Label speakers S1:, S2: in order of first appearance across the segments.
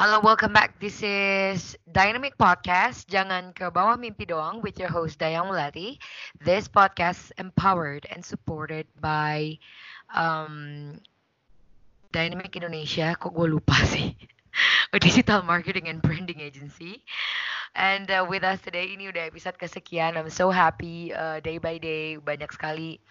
S1: Halo, welcome back. This is Dynamic Podcast. Jangan ke bawah mimpi doang with your host Dayang Mulati. This podcast empowered and supported by um, Dynamic Indonesia. Kok gue lupa sih? A digital marketing and branding agency. And uh, with us today ini udah episode kesekian. I'm so happy uh, day by day banyak sekali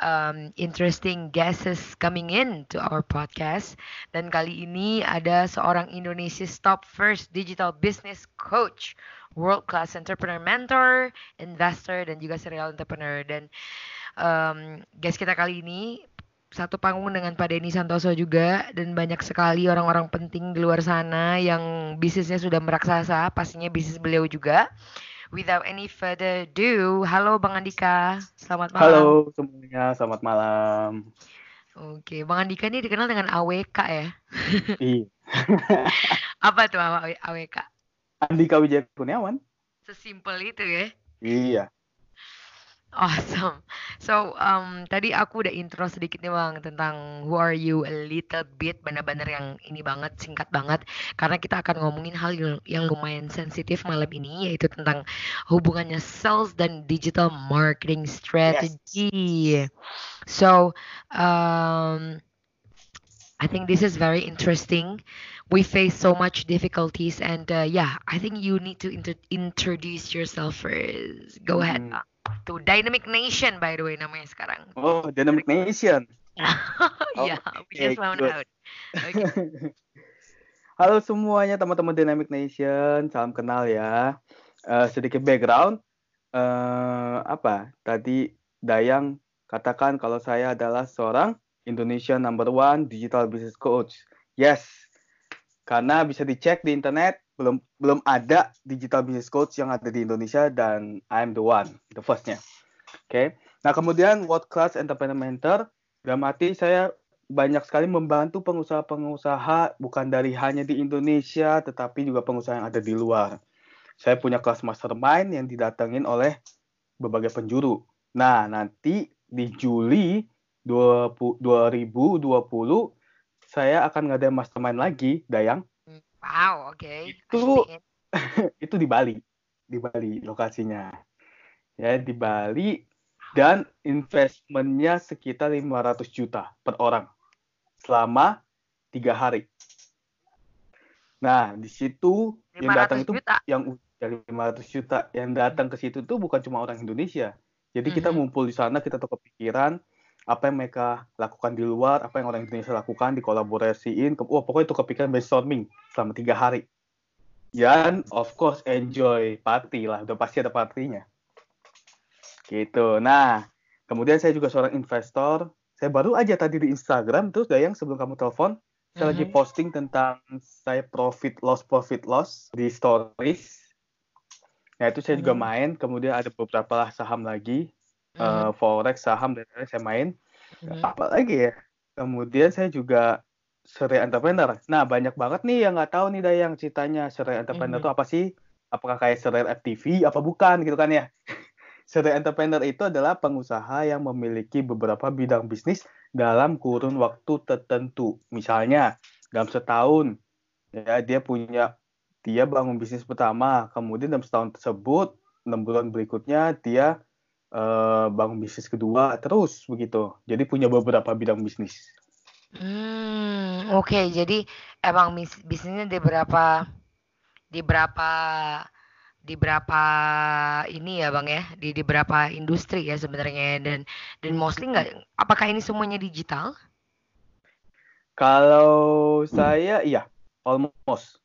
S1: um, interesting guests coming in to our podcast. Dan kali ini ada seorang Indonesia's top first digital business coach, world class entrepreneur mentor, investor dan juga serial entrepreneur. Dan um, guest kita kali ini satu panggung dengan Pak Denny Santoso juga dan banyak sekali orang-orang penting di luar sana yang bisnisnya sudah meraksasa, pastinya bisnis beliau juga without any further ado, halo Bang Andika, selamat malam.
S2: Halo semuanya, selamat malam.
S1: Oke, Bang Andika ini dikenal dengan AWK ya?
S2: Iya.
S1: Apa tuh AWK?
S2: Andika Wijaya Kurniawan.
S1: Sesimpel itu ya?
S2: Iya.
S1: Awesome. So, um, tadi aku udah intro sedikit nih Bang tentang who are you a little bit benar-benar yang ini banget singkat banget karena kita akan ngomongin hal yang lumayan sensitif malam ini yaitu tentang hubungannya sales dan digital marketing strategy. Yes. So, um, I think this is very interesting. We face so much difficulties and uh, yeah, I think you need to inter introduce yourself first. Go ahead. Hmm. Tuh Dynamic Nation by the way namanya sekarang.
S2: Oh, Dynamic Nation.
S1: Iya, yeah, we just found out. Okay.
S2: Halo semuanya teman-teman Dynamic Nation, salam kenal ya. Uh, sedikit background, uh, apa? Tadi Dayang katakan kalau saya adalah seorang Indonesia number one digital business coach. Yes, karena bisa dicek di internet belum belum ada digital business coach yang ada di Indonesia dan I'm the one, the firstnya. Oke. Okay. Nah kemudian world class entrepreneur mentor, berarti saya banyak sekali membantu pengusaha-pengusaha bukan dari hanya di Indonesia tetapi juga pengusaha yang ada di luar. Saya punya kelas mastermind yang didatengin oleh berbagai penjuru. Nah nanti di Juli 20, 2020 saya akan ngadain mastermind lagi, Dayang
S1: Wow, oke. Okay.
S2: Itu itu di Bali, di Bali lokasinya. Ya, di Bali dan investmentnya sekitar 500 juta per orang selama tiga hari. Nah, di situ yang datang itu juta. yang dari 500 juta yang datang ke situ tuh bukan cuma orang Indonesia. Jadi mm -hmm. kita ngumpul di sana, kita tuh kepikiran, apa yang mereka lakukan di luar, apa yang orang Indonesia lakukan, dikolaborasiin. Wah, pokoknya itu kepikiran brainstorming selama tiga hari. Dan of course enjoy party lah, udah pasti ada partinya. Gitu. Nah, kemudian saya juga seorang investor. Saya baru aja tadi di Instagram terus Dayang sebelum kamu telepon, saya mm -hmm. lagi mm-hmm. posting tentang saya profit loss profit loss di stories. Nah itu saya mm -hmm. juga main. Kemudian ada beberapa lah saham lagi uh, forex, saham dan lain saya main. Mm-hmm. Apa lagi ya? Kemudian saya juga serial entrepreneur. Nah banyak banget nih yang nggak tahu nih Dayang ceritanya serial entrepreneur itu mm-hmm. apa sih? Apakah kayak serial FTV apa bukan gitu kan ya? serial entrepreneur itu adalah pengusaha yang memiliki beberapa bidang bisnis dalam kurun waktu tertentu. Misalnya dalam setahun ya dia punya dia bangun bisnis pertama, kemudian dalam setahun tersebut enam bulan berikutnya dia uh, bangun bisnis kedua terus begitu. Jadi punya beberapa bidang bisnis.
S1: Hmm, oke. Okay. Jadi emang bis bisnisnya di beberapa di beberapa di berapa ini ya bang ya di di berapa industri ya sebenarnya dan dan mostly nggak apakah ini semuanya digital?
S2: Kalau saya iya, almost.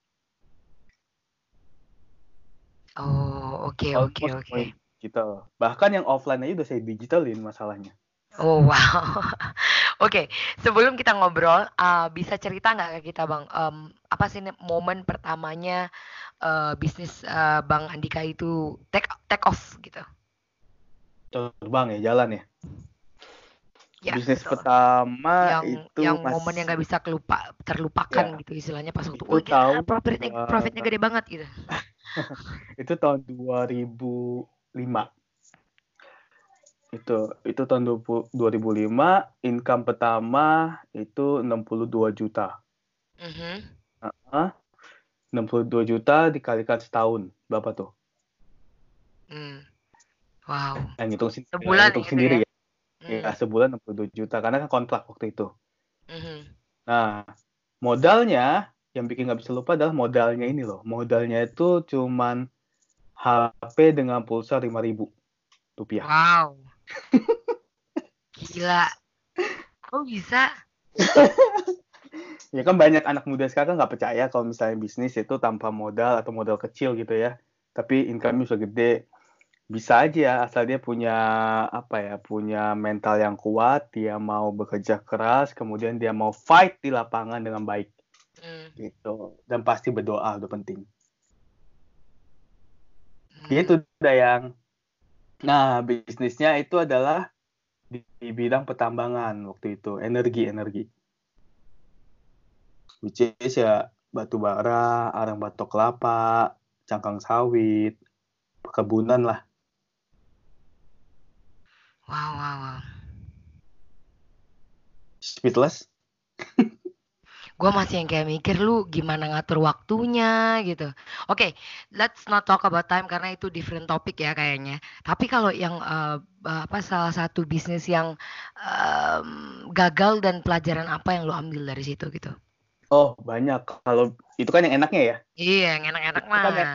S1: Oh oke oke oke.
S2: Digital. Bahkan yang offline aja udah saya digitalin masalahnya.
S1: Oh wow. Oke, sebelum kita ngobrol, uh, bisa cerita nggak ke kita bang, em, apa sih momen pertamanya uh, bisnis uh, Bang Andika itu take take off gitu?
S2: Terbang ya, jalan ya.
S1: Ya,
S2: Bisnis
S1: betul.
S2: pertama
S1: yang
S2: itu
S1: yang
S2: pas
S1: momen yang nggak bisa kelupa terlupakan
S2: Ya.
S1: gitu istilahnya pas waktu
S2: Itu tahun
S1: profitnya profitnya gede banget gitu.
S2: itu tahun 2005. Itu itu tahun 20 2005 income pertama itu 62 juta.
S1: Mhm.
S2: Heeh. 62 juta dikalikan setahun. Berapa tuh?
S1: Hmm. Wow.
S2: Yang hitung,
S1: Sebulan
S2: hitung
S1: gitu
S2: sendiri
S1: ya?
S2: ya.
S1: Hmm.
S2: Ya, sebulan 62 juta karena kan kontrak waktu itu.
S1: Mhm.
S2: Nah, modalnya yang bikin nggak bisa lupa adalah modalnya ini loh. Modalnya itu cuman HP dengan pulsa 5.000 rupiah.
S1: Wow. Gila. Kok bisa?
S2: Ya kan banyak anak muda sekarang nggak percaya kalau misalnya bisnis itu tanpa modal atau modal kecil gitu ya. Tapi income-nya bisa gede. Bisa aja asal dia punya apa ya, punya mental yang kuat, dia mau bekerja keras, kemudian dia mau fight di lapangan dengan baik
S1: Hmm.
S2: gitu. Dan pasti berdoa udah penting.
S1: Hmm.
S2: Gitu Dayang. Nah, bisnisnya itu adalah di, di bidang pertambangan waktu itu, energi-energi. Which is ya batu bara, arang batok kelapa, cangkang sawit, perkebunan lah.
S1: Wow, wow, wow.
S2: Speedless.
S1: Gue masih yang kayak mikir lu gimana ngatur waktunya gitu. Oke, let's not talk about time karena itu different topic ya kayaknya. Tapi kalau yang eh, apa salah satu bisnis yang em, gagal dan pelajaran apa yang lu ambil dari situ gitu?
S2: Oh, banyak. Kalau itu kan yang enaknya ya.
S1: Iya, yang enak-enak
S2: kan
S1: mah.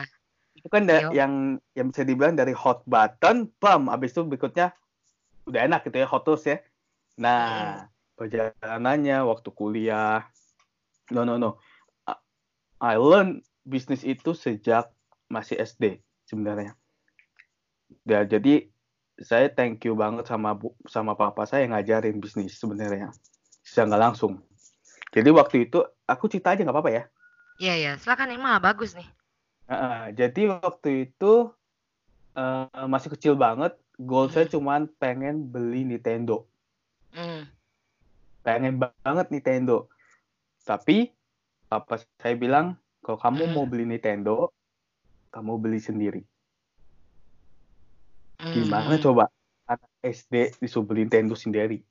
S2: Itu kan da- yang yang bisa dibilang dari hot button, bam, abis itu berikutnya udah enak gitu ya, hot toast ya. Nah, perjalanannya waktu kuliah. No, no, no. I- learn bisnis itu sejak masih SD sebenarnya. Ya, jadi saya thank you banget sama bu, sama papa saya yang ngajarin bisnis sebenarnya. Secara nggak langsung. Jadi waktu itu aku cerita aja nggak apa-apa ya.
S1: Iya, iya. Silakan ini malah bagus nih.
S2: Heeh, jadi waktu itu eh, masih kecil banget. Goal saya cuman pengen beli Nintendo.
S1: Hmm.
S2: Pengen banget Nintendo. Tapi papa saya bilang, kalau kamu
S1: Hmm.
S2: mau beli Nintendo, kamu beli sendiri. Gimana
S1: Hmm.
S2: coba anak SD disuruh beli Nintendo sendiri?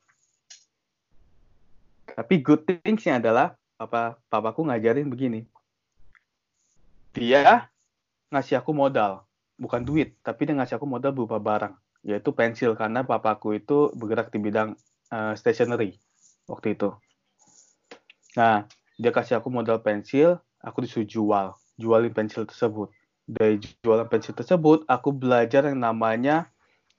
S2: Tapi good things-nya adalah papa papaku ngajarin begini. Dia ngasih aku modal, bukan duit, tapi dia ngasih aku modal berupa barang, yaitu pensil karena papaku itu bergerak di bidang eh, stationery waktu itu. Nah, dia kasih aku modal pensil, aku disuruh jual, jualin pensil tersebut. Dari jualan pensil tersebut, aku belajar yang namanya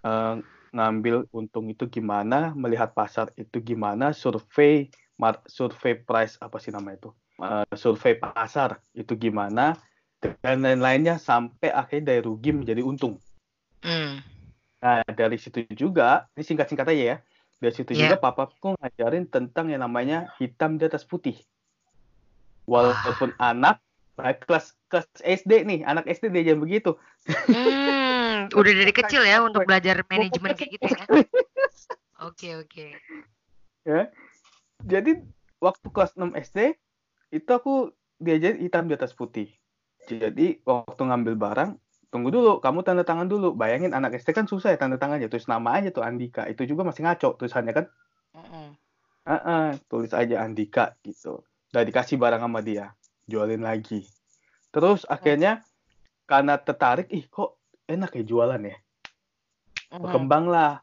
S2: eh, ngambil untung itu gimana, melihat pasar itu gimana, survei mar- survei price apa sih namanya itu, Eh, survei pasar itu gimana, dan lain-lainnya sampai akhirnya dari rugi menjadi untung.
S1: Hmm.
S2: Nah, dari situ juga, ini singkat-singkat aja ya. Dari situ
S1: Iya.
S2: juga papaku ngajarin tentang yang namanya hitam di atas putih. Walaupun anak baik kelas kelas SD nih, anak SD dia jangan begitu.
S1: Hmm, udah dari kecil ya untuk belajar manajemen kayak gitu ya. Oke, oke.
S2: ya. Jadi waktu kelas 6 SD itu aku diajarin hitam di atas putih. Jadi waktu ngambil barang, tunggu dulu, kamu tanda tangan dulu. Bayangin anak SD kan susah ya tanda tangannya, tulis nama aja tuh Andika. Itu juga masih ngaco tulisannya kan.
S1: Mm-mm.
S2: Heeh, tulis aja Andika gitu. Udah dikasih barang sama dia, jualin lagi. Terus akhirnya karena tertarik, ih kok enak ya jualan ya.
S1: Mhm.
S2: Berkembang lah.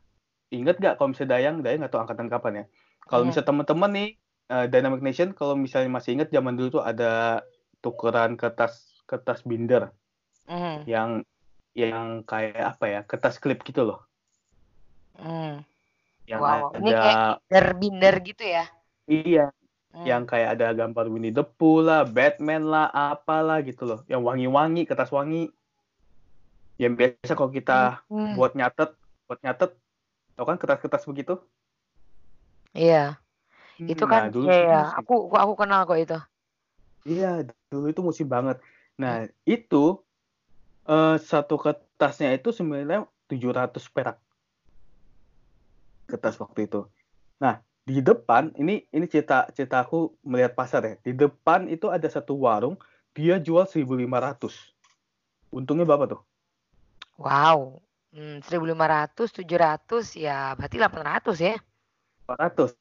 S2: Ingat gak kalau misalnya Dayang, Dayang nggak tahu angkatan kapan ya. Kalau
S1: Mhm.
S2: misalnya teman-teman nih, eh, Dynamic Nation, kalau misalnya masih ingat zaman dulu tuh ada tukeran kertas kertas binder
S1: Mhm.
S2: yang yang kayak apa ya kertas klip gitu loh
S1: Hmm.
S2: yang
S1: Wow, ini
S2: ada
S1: Binder-binder gitu ya.
S2: iya
S1: Hmm.
S2: yang kayak ada gambar Winnie the Pooh lah Batman lah apalah gitu loh yang wangi-wangi kertas wangi yang biasa kalau kita
S1: Hmm.
S2: buat nyatet buat nyatet tau kan kertas-kertas begitu
S1: Iya, itu kan
S2: Nah, dulu
S1: iya,
S2: musim.
S1: aku aku kenal kok itu.
S2: Iya, dulu itu musim banget. Nah, itu eh, satu kertasnya itu sebenarnya 700 perak. Kertas waktu itu. Nah, di depan ini ini cerita cerita aku melihat pasar ya. Di depan itu ada satu warung, dia jual 1.500. Untungnya berapa tuh?
S1: Wow. Hmm, 1500, 700 ya berarti 800 ya.
S2: 400.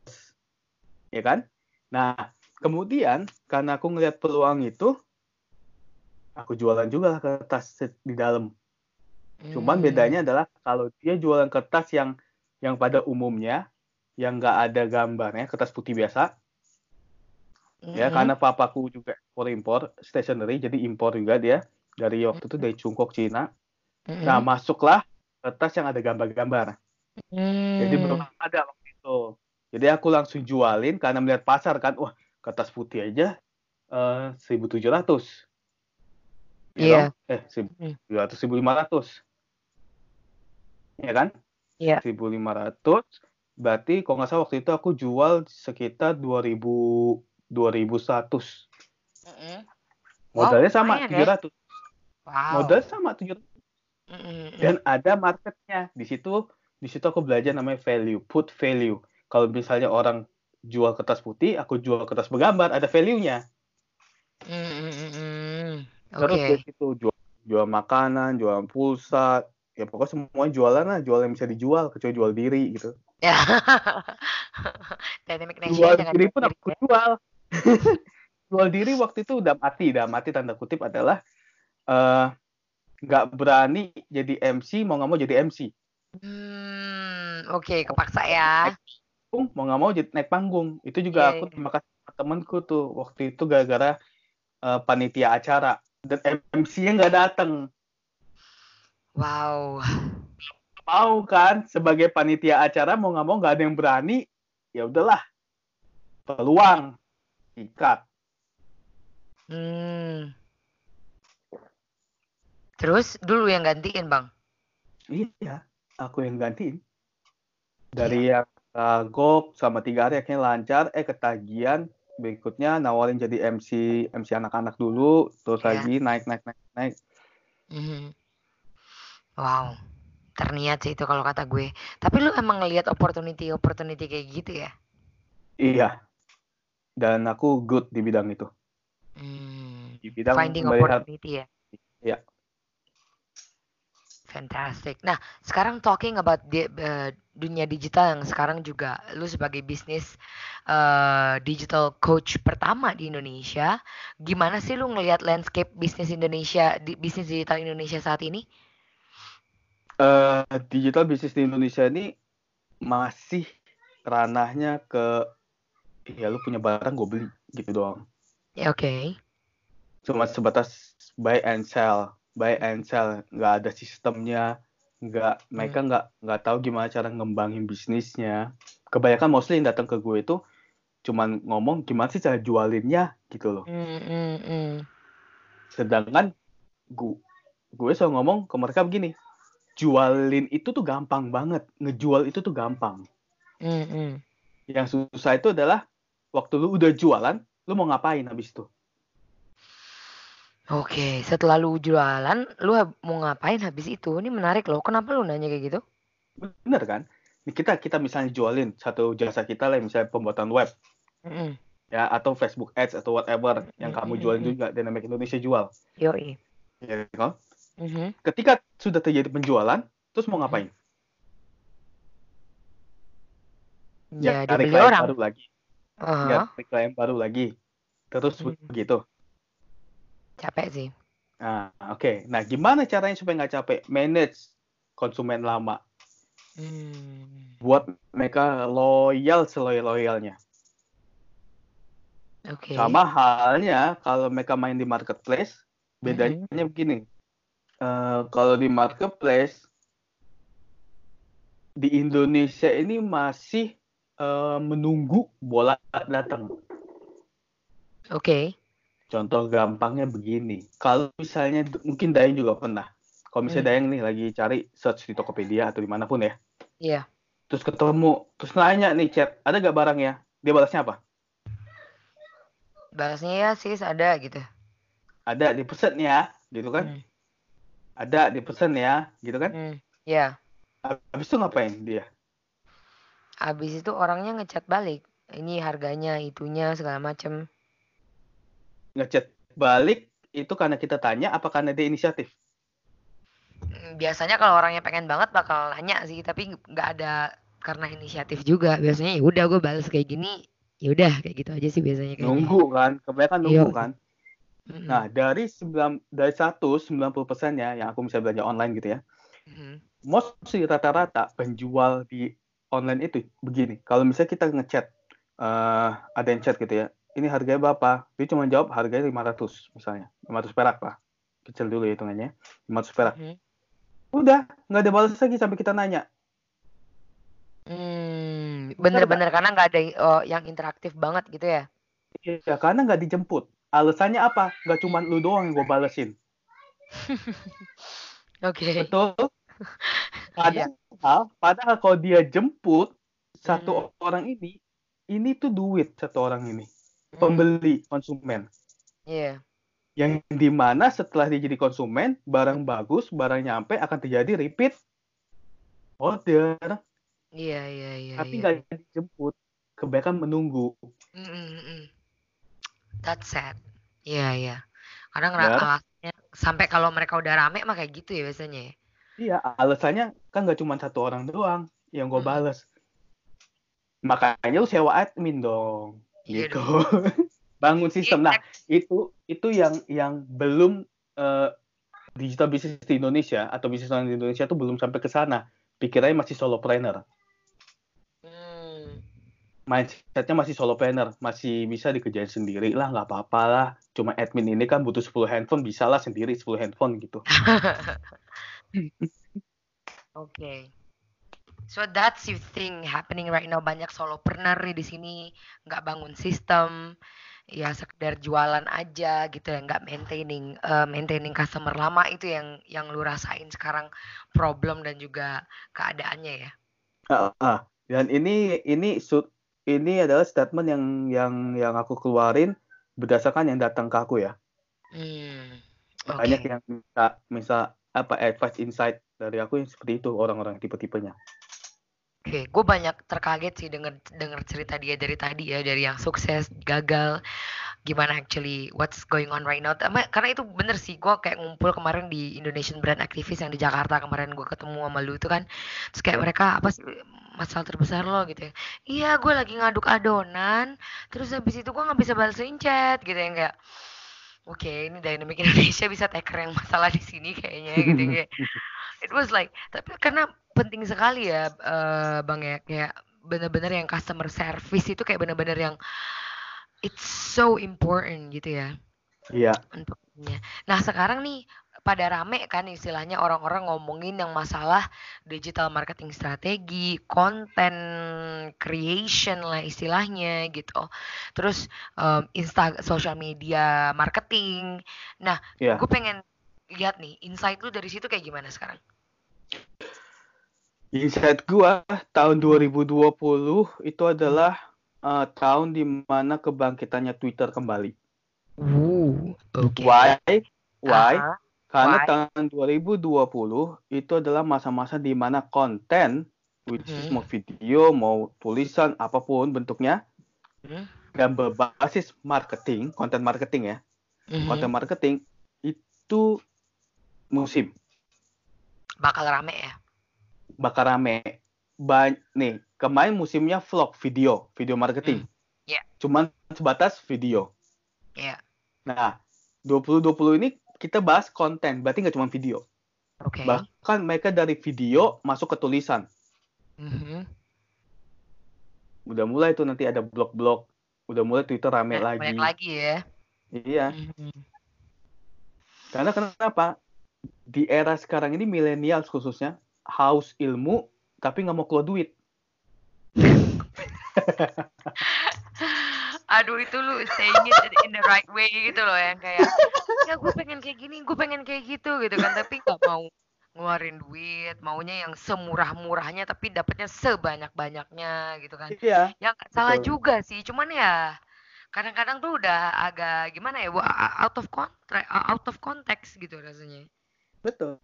S2: Ya kan? Nah, kemudian karena aku ngelihat peluang itu, aku jualan juga kertas di dalam. Cuman
S1: Hmm.
S2: bedanya adalah kalau dia jualan kertas yang yang pada umumnya yang nggak ada gambarnya, kertas putih biasa, ya
S1: Mm-mm.
S2: karena papaku juga ekspor impor stationery, jadi impor juga dia dari waktu itu dari Cungkok Cina.
S1: Mm-mm.
S2: Nah masuklah kertas yang ada gambar-gambar. Jadi
S1: Hmm.
S2: belum ada waktu itu. Jadi aku langsung jualin karena melihat pasar kan, wah kertas putih aja eh, 1.700.
S1: Iya.
S2: dong? Eh,
S1: Hmm.
S2: 1.700, 1.500. Ya kan?
S1: Iya.
S2: 1.500 berarti kalau nggak salah waktu itu aku jual sekitar 2000 2100
S1: Mm-mm. Wow,
S2: modalnya sama
S1: lumayan ya.
S2: 700
S1: Wow.
S2: modal sama 700
S1: Mm-mm.
S2: dan ada marketnya di situ di situ aku belajar namanya value put value kalau misalnya orang jual kertas putih aku jual kertas bergambar ada value-nya
S1: Mm-mm.
S2: Terus
S1: Oke.
S2: dari situ jual jual makanan jual pulsa ya pokoknya semua jualan lah jual yang bisa dijual kecuali jual diri gitu
S1: Ya. Dynamic
S2: jual diri pun aku
S1: ya.
S2: jual jual diri waktu itu udah mati udah mati tanda kutip adalah eh, nggak berani jadi MC mau nggak mau jadi MC
S1: Hmm, oke, kepaksa ya.
S2: panggung, mau nggak mau jadi naik panggung itu juga
S1: Iya,
S2: aku terima kasih sama temenku tuh waktu itu gara-gara eh, panitia acara dan MC-nya nggak datang
S1: Wow.
S2: mau kan? Sebagai panitia acara mau nggak mau nggak ada yang berani ya udahlah. Peluang. Ikat.
S1: Hmm. Terus dulu yang gantiin, Bang.
S2: iya aku yang gantiin. Dari yang kagok sama tiga hari akhirnya lancar. Eh ketagihan berikutnya nawarin jadi MC MC anak-anak dulu terus
S1: Iya.
S2: lagi naik naik naik naik
S1: Mhm. Wow. Terniat sih itu kalau kata gue. Tapi lu emang ngelihat opportunity opportunity kayak gitu ya?
S2: iya dan aku good di bidang itu
S1: Hmm.
S2: di bidang
S1: Finding
S2: melihat
S1: opportunity ya.
S2: Iya.
S1: Fantastic. Nah, sekarang talking about di, eh, dunia digital yang sekarang juga lu sebagai bisnis eh, digital coach pertama di Indonesia, gimana sih lu ngelihat landscape bisnis Indonesia di bisnis digital Indonesia saat ini?
S2: eh, digital bisnis di Indonesia ini masih ranahnya ke ya lu punya barang gue beli gitu doang
S1: Ya, Oke.
S2: cuma sebatas buy and sell buy and sell nggak ada sistemnya. Nggak mereka nggak nggak tahu gimana cara ngembangin bisnisnya. Kebanyakan mostly yang datang ke gue itu cuman ngomong gimana sih cara jualinnya gitu loh.
S1: Hmm, hmm, hmm.
S2: sedangkan gue gue selalu ngomong ke mereka begini jualin itu tuh gampang banget. Ngejual itu tuh gampang.
S1: Hmm, hmm.
S2: yang susah itu adalah waktu lu udah jualan lu mau ngapain habis itu
S1: Oke, setelah lu jualan, lu mau ngapain habis itu? Ini menarik loh. Kenapa lu nanya kayak gitu?
S2: bener kan kita kita misalnya jualin satu jasa kita lah misalnya pembuatan web
S1: Mm-mm.
S2: ya atau Facebook Ads atau whatever yang
S1: Mm,
S2: kamu
S1: mm,
S2: jualin
S1: mm.
S2: juga Dynamic Indonesia jual
S1: Yoi.
S2: ya kan?
S1: Mhm.
S2: ketika sudah terjadi penjualan terus mau ngapain
S1: Ya,
S2: cari
S1: dibeli orang.
S2: baru lagi
S1: Aha,
S2: ya cari klien baru lagi terus
S1: Hmm.
S2: begitu
S1: capek sih.
S2: nah oke nah gimana caranya supaya nggak capek manage konsumen lama
S1: Hmm.
S2: buat mereka loyal seloyal loyalnya
S1: Oke.
S2: sama halnya kalau mereka main di marketplace bedanya begini eh, kalau di marketplace di Indonesia ini masih eh, menunggu bola datang.
S1: Oke.
S2: Contoh gampangnya begini. Kalau misalnya mungkin Dayang juga pernah. Kalau misalnya
S1: Hmm.
S2: Dayang nih lagi cari search di Tokopedia atau di mana pun ya.
S1: Iya.
S2: Terus ketemu, terus nanya nih chat, ada gak barangnya? Dia balasnya apa?
S1: Balasnya ya sis ada gitu.
S2: Ada dipesen ya, gitu kan?
S1: Hmm.
S2: Ada dipesen ya, gitu kan?
S1: Hmm. Ya.
S2: Habis itu ngapain dia?
S1: Abis itu orangnya ngechat balik. Ini harganya, itunya segala macem.
S2: Ngechat balik itu karena kita tanya apa karena dia inisiatif?
S1: Biasanya kalau orangnya pengen banget bakal nanya sih, tapi nggak ada karena inisiatif juga. Biasanya ya udah gue balas kayak gini, ya udah kayak gitu aja sih biasanya kayaknya.
S2: Nunggu kan, kebanyakan nunggu
S1: Iya.
S2: kan. Nah, dari 9 dari 100 90 persennya yang aku bisa belanja online gitu ya.
S1: Mhm.
S2: Mostly rata-rata penjual di online itu begini. Kalau misalnya kita ngechat eh ada yang chat gitu ya. Ini harganya berapa? Dia cuma jawab harganya 500 misalnya. 500 perak lah. Kecil dulu ya hitungannya. 500 perak.
S1: Mhm.
S2: Udah, nggak ada balas lagi sampai kita nanya.
S1: Hmm,
S2: Bener
S1: bener-bener karena nggak ada oh, yang interaktif banget gitu ya.
S2: Ya, karena nggak dijemput. Alasannya apa? Nggak cuma lu doang yang gue balesin.
S1: Oke.
S2: Betul? Padahal, padahal kalau dia jemput satu orang ini, ini tuh duit satu orang ini.
S1: Hmm,
S2: Pembeli, konsumen.
S1: Iya.
S2: Yang di mana setelah dia jadi konsumen, barang bagus, barang nyampe akan terjadi repeat order.
S1: Iya, iya, iya.
S2: tapi
S1: iya.
S2: nggak dijemput. Kebanyakan menunggu.
S1: Mm, mm. That's sad. Iya, iya. Kadang
S2: Benar.
S1: alasannya sampai kalau mereka udah rame mah kayak gitu ya biasanya ya.
S2: Iya, alasannya kan nggak cuma satu orang doang yang gue
S1: Mm.
S2: bales. Makanya lu sewa admin dong.
S1: Iya
S2: gitu. Bangun sistem. Nah, itu itu yang yang belum eh, digital bisnis di Indonesia atau bisnis online di Indonesia tuh belum sampai ke sana. Pikirannya masih solopreneur.
S1: Hmm.
S2: Mindsetnya masih solopreneur, masih bisa dikerjain sendiri lah, nggak apa-apa lah. Cuma admin ini kan butuh 10 handphone, bisa lah sendiri 10 handphone gitu.
S1: Oke. So that's you thing happening right now banyak solopreneur nih di sini nggak bangun sistem ya sekedar jualan aja gitu ya nggak maintaining eh, maintaining customer lama itu yang yang lu rasain sekarang problem dan juga keadaannya ya.
S2: Ah, ah. Dan ini ini ini adalah statement yang yang yang aku keluarin berdasarkan yang datang ke aku ya.
S1: Hmm. Oke.
S2: Banyak yang minta misal apa advice insight dari aku yang seperti itu orang-orang tipe-tipenya.
S1: Oke, gue banyak terkaget sih denger denger cerita dia dari tadi ya dari yang sukses, gagal, gimana actually what's going on right now. Karena itu bener sih, gue kayak ngumpul kemarin di Indonesian Brand Activist yang di Jakarta kemarin gue ketemu sama lu itu kan, terus kayak
S2: Ya.
S1: mereka apa sih masalah terbesar lo gitu ya? Iya, gue lagi ngaduk adonan, terus habis itu gue nggak bisa balesin chat gitu ya kayak. Oke, ini Dynamic Indonesia bisa taker yang masalah di sini kayaknya gitu kayak it was like tapi karena penting sekali ya eh, bang ya kayak bener-bener yang customer service itu kayak bener-bener yang it's so important gitu ya
S2: Iya.
S1: untuknya. Nah sekarang nih pada rame kan istilahnya orang-orang ngomongin yang masalah digital marketing strategi, konten creation lah istilahnya gitu. Terus em, insta social media marketing. Nah,
S2: Iya.
S1: gue pengen lihat nih insight lu dari situ kayak gimana sekarang?
S2: Insight gua tahun 2020 itu adalah eh, tahun di mana kebangkitannya Twitter kembali.
S1: Uh, oke.
S2: Why? Why?
S1: Aha,
S2: Karena
S1: Why?
S2: tahun 2020 itu adalah masa-masa di mana konten, which is
S1: Mhm.
S2: mau video, mau tulisan, apa pun bentuknya,
S1: Hmm.
S2: yang berbasis marketing, konten marketing ya,
S1: mhm.
S2: konten marketing itu musim
S1: bakal rame ya.
S2: Bakal rame. Ba- nih, kemarin musimnya vlog, video, video marketing.
S1: Iya.
S2: Cuman sebatas video.
S1: Iya.
S2: Nah, 2020 ini kita bahas konten, berarti nggak cuma video.
S1: Oke.
S2: Bahkan mereka dari video masuk ke tulisan.
S1: Mhm.
S2: Udah mulai tuh nanti ada blog-blog. Udah mulai Twitter rame
S1: Banyak-
S2: lagi.
S1: Banyak lagi ya.
S2: Iya.
S1: Mhm.
S2: Karena kenapa? di era sekarang ini milenial khususnya haus ilmu tapi nggak mau keluar duit.
S1: Aduh itu lu saying it in the right way gitu loh yang kayak ya gue pengen kayak gini, gue pengen kayak gitu gitu kan tapi nggak mau ngeluarin duit, maunya yang semurah-murahnya tapi dapatnya sebanyak-banyaknya gitu kan.
S2: Iya.
S1: Ya nggak salah
S2: Betul.
S1: juga sih, cuman ya kadang-kadang tuh udah agak gimana ya, out of context, out of context gitu rasanya.
S2: Betul.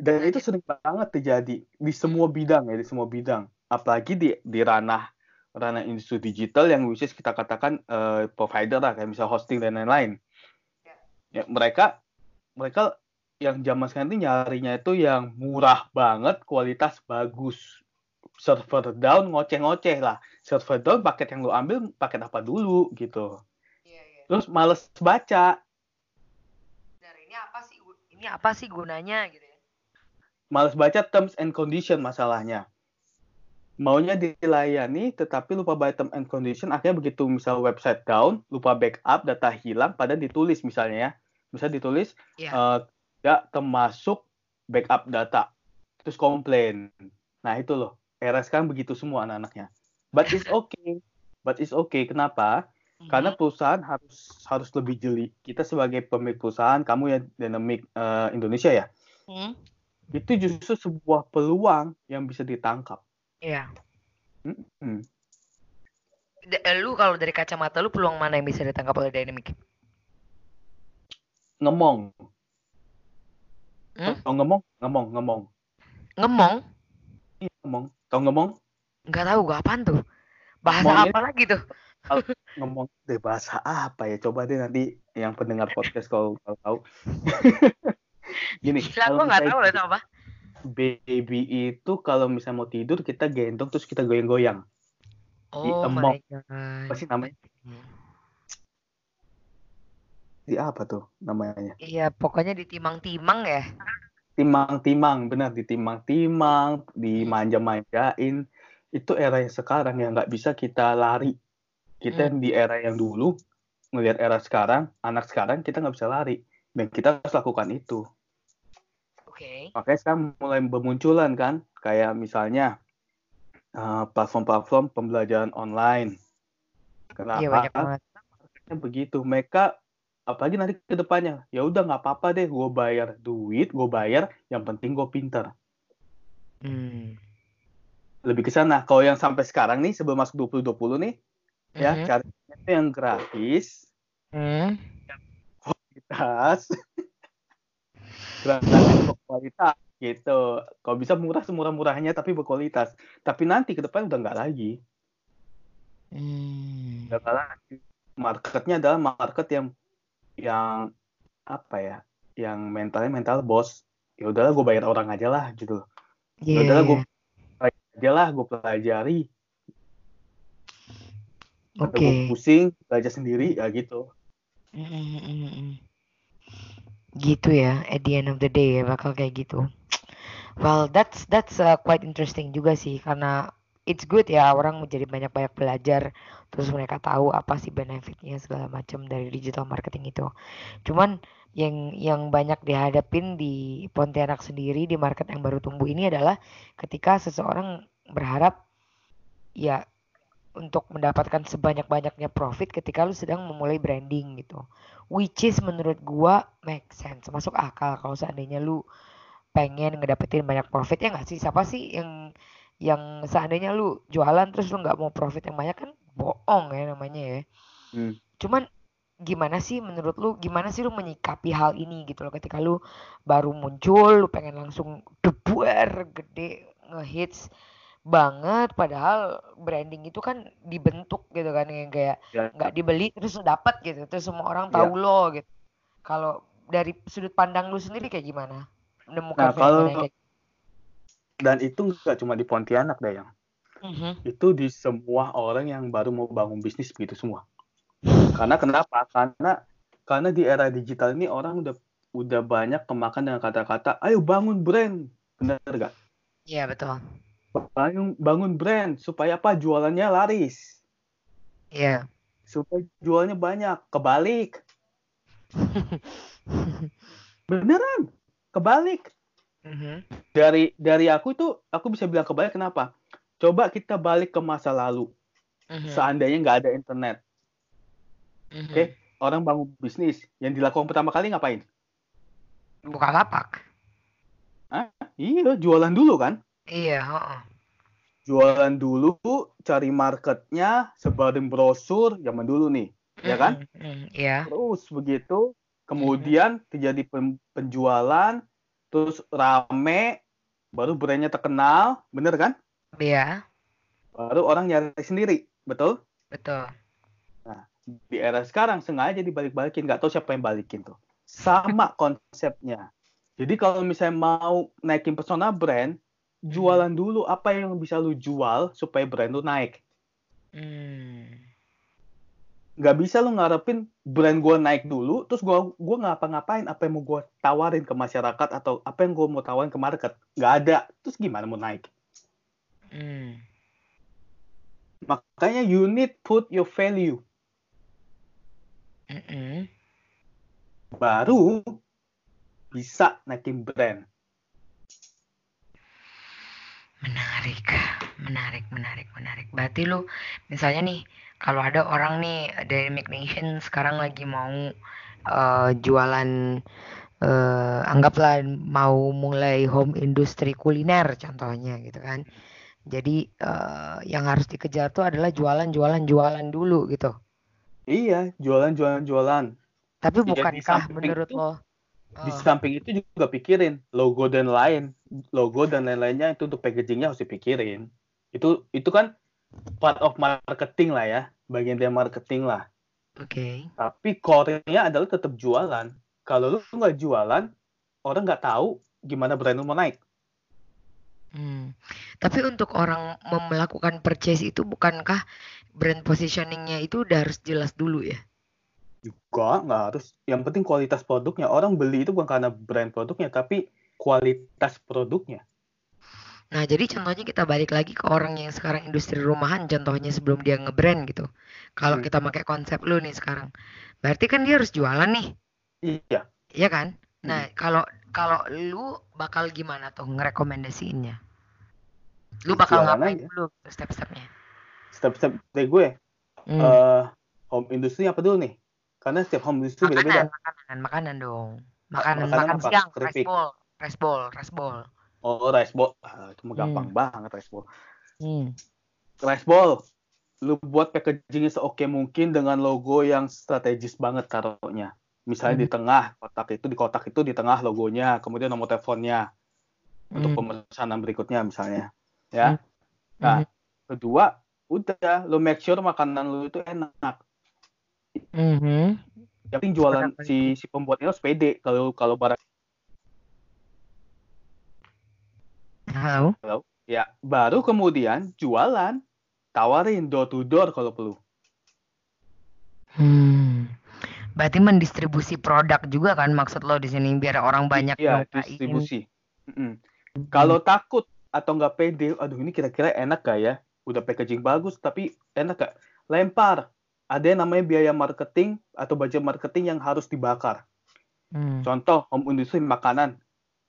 S2: Dan itu sering banget terjadi di semua bidang ya, di semua bidang. Apalagi di di ranah ranah industri digital yang which is kita katakan eh, provider lah, kayak misal hosting dan lain-lain. Ya, mereka mereka yang zaman sekarang ini nyarinya itu yang murah banget, kualitas bagus. Server down ngoceh-ngoceh lah. Server down paket yang lu ambil paket apa dulu gitu.
S1: Iya, iya.
S2: Terus males baca,
S1: ini apa sih ini apa sih gunanya gitu ya.
S2: Males baca terms and condition masalahnya. Maunya dilayani tetapi lupa baca terms and condition akhirnya begitu misal website down, lupa backup, data hilang padahal ditulis misalnya ya. Misal ditulis
S1: Iya.
S2: eh, tidak termasuk backup data. Terus komplain. Nah, itu loh. Era sekarang begitu semua anak-anaknya. But it's okay. But it's okay. Kenapa? Karena perusahaan harus harus lebih jeli. Kita sebagai pemilik perusahaan, kamu ya Dynamic eh, Indonesia ya,
S1: Hmm?
S2: Itu justru sebuah peluang yang bisa ditangkap.
S1: Iya.
S2: Hmm.
S1: D- eh, lu kalau dari kacamata lu peluang mana yang bisa ditangkap oleh Dynamic?
S2: Ngemong.
S1: Hmm?
S2: Tau ngemong? Ngemong, ngemong.
S1: Ngemong?
S2: Iya, ngemong. Tau ngemong?
S1: Nggak tahu gua apaan tuh. Bahasa
S2: Ngomongin-
S1: apa lagi tuh?
S2: Ngemong deh bahasa apa ya? Coba deh nanti yang pendengar podcast kalau tahu. Gini, kalau
S1: gua nggak tahu lah apa.
S2: baby itu kalau misalnya mau tidur kita gendong terus kita goyang-goyang.
S1: Oh
S2: emok.
S1: my god.
S2: Apa sih namanya? Di apa tuh namanya?
S1: Iya, pokoknya ditimang-timang ya.
S2: Timang-timang, benar ditimang-timang, dimanja-manjain. Itu era yang sekarang yang nggak bisa kita lari. Kita
S1: Hmm.
S2: di era yang dulu ngelihat era sekarang, anak sekarang kita nggak bisa lari. Dan kita harus lakukan itu.
S1: Oke.
S2: Makanya sekarang mulai bermunculan kan, kayak misalnya uh, platform-platform pembelajaran online. Kenapa?
S1: Iya banyak banget.
S2: Karena begitu. Mereka apalagi nanti ke depannya, ya udah nggak apa-apa deh, gue bayar duit, gue bayar, yang penting gue pinter.
S1: Hmm.
S2: Lebih ke sana. Kalau yang sampai sekarang nih, sebelum masuk 2020 nih, ya
S1: Mhm.
S2: cari itu yang gratis,
S1: Hmm.
S2: kualitas, gratis berkualitas gitu. Kalau bisa murah semurah-murahnya tapi berkualitas. Tapi nanti ke depan udah nggak lagi.
S1: Hmm.
S2: Udah nggak lagi. Marketnya adalah market yang yang apa ya? Yang mentalnya mental bos. Ya udahlah gue bayar orang aja lah gitu. Ya
S1: Iya.
S2: udahlah gue aja lah gue pelajari. Atau
S1: Oke.
S2: gue pusing belajar sendiri ya gitu.
S1: Mm, mm. Gitu ya, at the end of the day ya bakal kayak gitu. Well, that's that's uh, quite interesting juga sih karena it's good ya orang menjadi banyak-banyak belajar terus mereka tahu apa sih benefitnya segala macam dari digital marketing itu. Cuman yang yang banyak dihadapin di Pontianak sendiri di market yang baru tumbuh ini adalah ketika seseorang berharap ya untuk mendapatkan sebanyak-banyaknya profit ketika lu sedang memulai branding gitu. Which is menurut gua make sense, masuk akal kalau seandainya lu pengen ngedapetin banyak profit ya nggak sih? Siapa sih yang yang seandainya lu jualan terus lu nggak mau profit yang banyak kan bohong ya namanya ya.
S2: Hmm.
S1: Cuman gimana sih menurut lu gimana sih lu menyikapi hal ini gitu loh ketika lu baru muncul lu pengen langsung debuer gede ngehits banget padahal branding itu kan dibentuk gitu kan yang kayak
S2: Ya.
S1: nggak dibeli terus dapat gitu terus semua orang tahu lo gitu kalau dari sudut pandang lu sendiri kayak gimana
S2: Nah,
S1: menemukan
S2: kalau-
S1: fenomena kayak
S2: Dan itu nggak cuma di Pontianak Dayang.
S1: Mhm.
S2: itu di semua orang yang baru mau bangun bisnis begitu semua. Karena kenapa? Karena karena di era digital ini orang udah udah banyak kemakan dengan kata-kata, ayo bangun brand, benar gak?
S1: Iya betul
S2: Bangun bangun brand supaya apa? Jualannya laris,
S1: iya
S2: supaya jualnya banyak. Kebalik, Beneran, kebalik.
S1: Mhm.
S2: Dari dari aku itu aku bisa bilang kebalik kenapa? Coba kita balik ke masa lalu.
S1: Mhm.
S2: Seandainya nggak ada internet,
S1: Mhm.
S2: oke? Orang bangun bisnis, yang dilakukan pertama kali ngapain?
S1: Buka lapak.
S2: Iya, jualan dulu kan?
S1: Iya, heeh.
S2: Jualan dulu, cari marketnya, sebarin brosur, zaman dulu nih, ya kan?
S1: Mhm, mhm, Iya.
S2: Terus begitu, kemudian terjadi pen- penjualan, terus rame, baru brandnya terkenal, bener kan?
S1: Iya,
S2: Baru orang nyari sendiri, betul?
S1: betul.
S2: Di era sekarang sengaja dibalik-balikin, nggak tahu siapa yang balikin tuh. Sama konsepnya. Jadi kalau misalnya mau naikin persona brand, jualan dulu apa yang bisa lu jual supaya brand lu naik.
S1: Hmm.
S2: Nggak bisa lu ngarepin brand gua naik dulu, terus gua gua ngapa-ngapain apa yang mau gua tawarin ke masyarakat atau apa yang gua mau tawarin ke market. Nggak ada. Terus gimana mau naik?
S1: Hmm.
S2: Makanya you need put your value.
S1: Mhm.
S2: Baru bisa naikin brand.
S1: Menarik, menarik, menarik, menarik. Berarti lu, misalnya nih, kalau ada orang nih dari Make Nation sekarang lagi mau eh, jualan, eh, anggaplah mau mulai home industry kuliner contohnya gitu kan. Jadi eh, yang harus dikejar tuh adalah jualan, jualan, jualan dulu gitu.
S2: Iya, jualan, jualan, jualan.
S1: Tapi
S2: di
S1: bukankah menurut
S2: itu-
S1: lo?
S2: Di samping itu juga pikirin logo dan lain, logo dan lain-lainnya itu untuk packagingnya harus dipikirin. Itu itu kan part of marketing lah ya, bagian dari marketing lah.
S1: Oke.
S2: Tapi core-nya adalah tetap jualan. Kalau lu nggak jualan, orang nggak tahu gimana brand lu mau naik.
S1: Hmm. Tapi untuk orang melakukan purchase itu bukankah brand positioningnya itu udah harus jelas dulu ya?
S2: Juga nggak harus. Yang penting kualitas produknya. Orang beli itu bukan karena brand produknya, tapi kualitas produknya.
S1: Nah, jadi contohnya kita balik lagi ke orang yang sekarang industri rumahan, contohnya sebelum dia nge-brand gitu. Kalau
S2: Hmm.
S1: kita pakai konsep lu nih sekarang, berarti kan dia harus jualan nih,
S2: Iya.
S1: iya kan? Nah, kalau kalau lu bakal gimana tuh ngerekomendasiinnya? Lu bakal
S2: Jualan
S1: ngapain
S2: aja.
S1: dulu step-stepnya?
S2: Step-step dari gue,
S1: Hmm.
S2: eh, home industry apa dulu nih? Karena setiap home industry
S1: Makanan,
S2: beda-beda.
S1: makanan, makanan dong. Makanan,
S2: makanan
S1: makan
S2: apa?
S1: siang, rice bowl, rice bowl, rice bowl.
S2: Oh, rice bowl. Ah, itu mah gampang banget rice bowl.
S1: Hmm.
S2: Rice bowl. Lu buat packagingnya seoke mungkin dengan logo yang strategis banget taruhnya. Misalnya
S1: Hmm.
S2: di tengah kotak itu di kotak itu di tengah logonya, kemudian nomor teleponnya untuk
S1: Hmm.
S2: pemesanan berikutnya misalnya. Ya.
S1: Hmm.
S2: Nah,
S1: Mhm.
S2: kedua, udah lu make sure makanan lu itu enak.
S1: Mhm.
S2: Yang penting jualan si si pembuatnya harus pede kalau kalau barang
S1: Halo.
S2: ya baru kemudian jualan tawarin door to door kalau perlu.
S1: Hmm. Berarti mendistribusi produk juga kan maksud lo di sini biar orang banyak
S2: Iya, distribusi.
S1: Hmm.
S2: Kalau takut atau nggak pede, aduh ini kira-kira enak gak ya? Udah packaging bagus tapi enak gak? Lempar. Ada yang namanya biaya marketing atau budget marketing yang harus dibakar.
S1: Hmm.
S2: Contoh home industry makanan.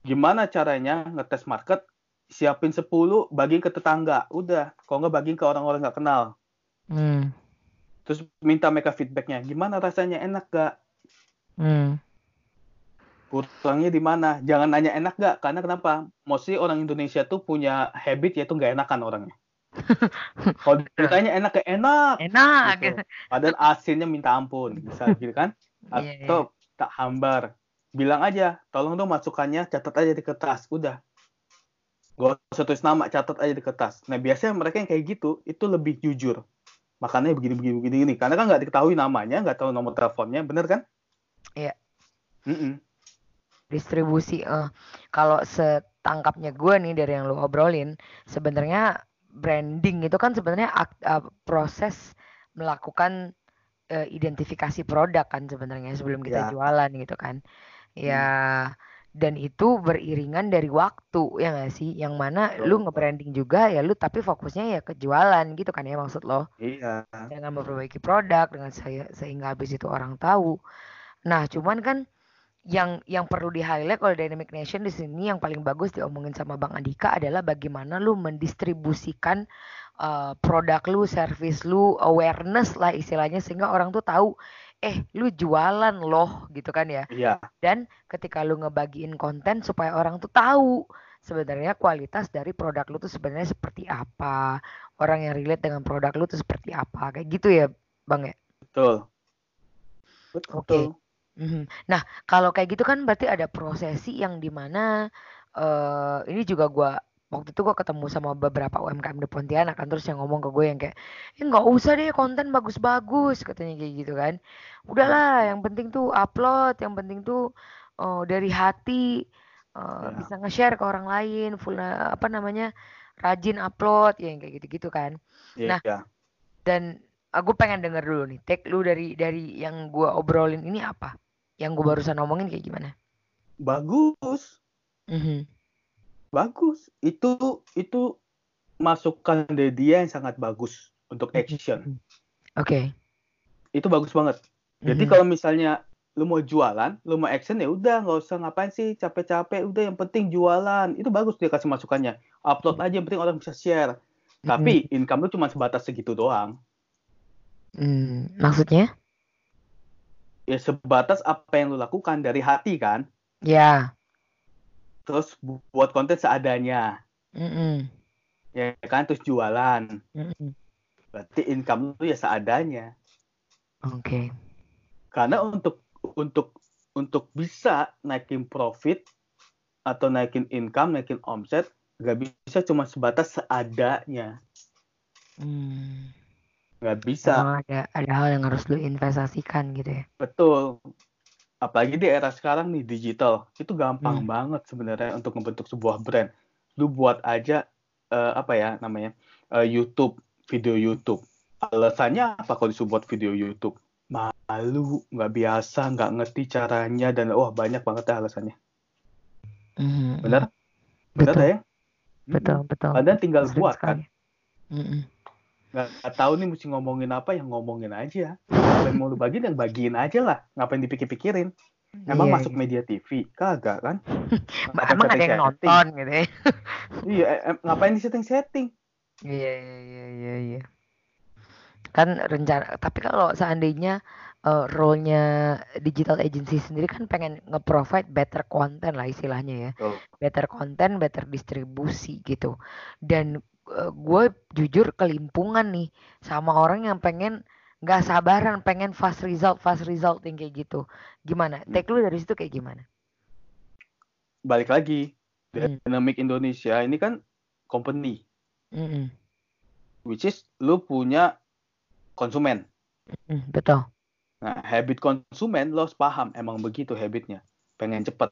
S2: Gimana caranya ngetes market? Siapin 10, bagiin ke tetangga. Udah, kalau nggak bagiin ke orang-orang nggak kenal.
S1: Hmm.
S2: Terus minta mereka feedbacknya. Gimana rasanya? Enak gak?
S1: Hmm.
S2: Kurangnya di mana? Jangan nanya enak gak? Karena kenapa? Mostly orang Indonesia tuh punya habit yaitu nggak enakan orangnya. Kalau ditanya enak gak? Enak.
S1: Enak.
S2: Gitu. Padahal asinnya minta ampun. Bisa gitu kan?
S1: Iya.
S2: Atau tak hambar. Bilang aja, tolong dong masukannya, catat aja di kertas. Udah. Gak usah tulis nama, catat aja di kertas. Nah biasanya mereka yang kayak gitu, itu lebih jujur. Makanya begini, begini, begini, begini. Karena kan nggak diketahui namanya, nggak tahu nomor teleponnya, bener kan?
S1: Iya.
S2: Mm-mm.
S1: Distribusi. eh kalau setangkapnya gue nih dari yang lu obrolin, sebenarnya branding itu kan sebenarnya eh, proses melakukan eh, identifikasi produk kan sebenarnya sebelum kita
S2: Ya.
S1: jualan gitu kan. Ya dan itu beriringan dari waktu ya nggak sih? Yang mana lu
S2: Betul.
S1: nge-branding juga ya lu tapi fokusnya ya ke jualan gitu kan ya maksud lo.
S2: Iya.
S1: dengan memperbaiki produk dengan saya sehingga habis itu orang tahu. Nah, cuman kan yang yang perlu di highlight kalau Dynamic Nation di sini yang paling bagus diomongin sama Bang Andika adalah bagaimana lu mendistribusikan uh, produk lu, service lu, awareness lah istilahnya sehingga orang tuh tahu eh lu jualan loh gitu kan ya.
S2: Iya.
S1: Dan ketika lu ngebagiin konten supaya orang tuh tahu sebenarnya kualitas dari produk lu tuh sebenarnya seperti apa, orang yang relate dengan produk lu tuh seperti apa, kayak gitu ya, Bang ya.
S2: Betul. Betul.
S1: Oke. Mhm. Nah, kalau kayak gitu kan berarti ada prosesi yang di mana eh ini juga gua waktu itu gua ketemu sama beberapa UMKM di Pontianak kan terus yang ngomong ke gue yang kayak eh nggak usah deh konten bagus-bagus katanya kayak gitu kan udahlah yang penting tuh upload yang penting tuh eh, dari hati eh,
S2: Ya.
S1: bisa nge-share ke orang lain full apa namanya rajin upload ya yang kayak gitu-gitu kan
S2: Iya.
S1: Nah. dan aku pengen denger dulu nih take lu dari dari yang gua obrolin ini apa yang gue barusan ngomongin kayak gimana
S2: Bagus.
S1: Mhm.
S2: Bagus. Itu itu masukan dari dia yang sangat bagus untuk action.
S1: oke
S2: Itu bagus banget. Jadi
S1: Mhm.
S2: kalau misalnya lu mau jualan, lu mau action ya udah nggak usah ngapain sih capek-capek, udah yang penting jualan. Itu bagus dia kasih masukannya. Upload aja yang penting orang bisa share. Tapi income lu cuma sebatas segitu doang.
S1: Hmm, maksudnya
S2: Ya sebatas apa yang lu lakukan dari hati kan.
S1: ya
S2: Terus bu- buat konten seadanya.
S1: Mm-mm.
S2: Ya kan terus jualan.
S1: Mm-mm.
S2: Berarti income lu ya seadanya.
S1: oke
S2: Karena untuk untuk untuk bisa naikin profit atau naikin income, naikin omset, nggak bisa cuma sebatas seadanya.
S1: Hmm,
S2: Nggak bisa.
S1: ada ada hal yang harus lu investasikan gitu ya
S2: Betul. Apalagi di era sekarang nih digital, itu gampang
S1: Hmm.
S2: banget sebenarnya untuk membentuk sebuah brand. Lu buat aja eh, apa ya namanya eh, YouTube, video YouTube. Alasannya apa kalau disuruh buat video YouTube? Malu, nggak biasa, nggak ngerti caranya dan wah banyak banget ya alasannya.
S1: Mhm.
S2: Benar? Benar
S1: betul
S2: ya?
S1: betul betul
S2: Padahal tinggal
S1: Sering
S2: buat
S1: sekali.
S2: kan.
S1: Mm-mm.
S2: Nggak, nggak tahu nih mesti ngomongin apa, yang ngomongin aja. Yang mau lu bagiin, yang bagiin aja lah. Ngapain dipikir-pikirin? Emang
S1: Iya,
S2: masuk
S1: iya.
S2: media TV? Kagak kan?
S1: Emang ada yang nonton gitu ya
S2: Iya, eh, ngapain di setting-setting?
S1: Iya iya iya iya iya. Kan rencana tapi kalau seandainya eh, role-nya digital agency sendiri kan pengen nge-provide better content lah istilahnya ya.
S2: Betul.
S1: Better content, better distribusi gitu. Dan gue jujur kelimpungan nih sama orang yang pengen nggak sabaran pengen fast result, fast result yang kayak gitu. Gimana?
S2: Hmm.
S1: Take lu dari situ kayak gimana?
S2: Balik lagi,
S1: Hmm.
S2: Dynamic Indonesia ini kan company,
S1: Mm-mm.
S2: which is lu punya konsumen.
S1: Mm, betul.
S2: Nah, habit konsumen lo harus paham emang begitu habitnya. Pengen cepet.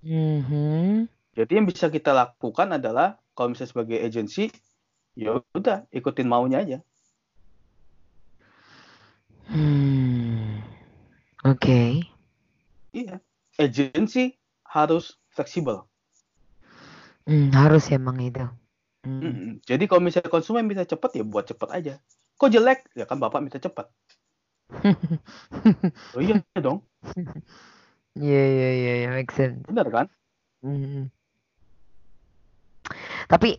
S1: Mhm.
S2: Jadi yang bisa kita lakukan adalah kalau misalnya sebagai agency, ya udah ikutin maunya aja.
S1: Hmm. Oke.
S2: Iya. Agency harus fleksibel.
S1: Hmm, harus emang itu. Hmm.
S2: Mm-mm. Jadi kalau misalnya konsumen bisa cepet ya buat cepet aja. Kok jelek? Ya kan bapak minta cepet. Oh iya dong,
S1: Iya iya iya iya, make sense.
S2: bener kan?
S1: Hmm. Tapi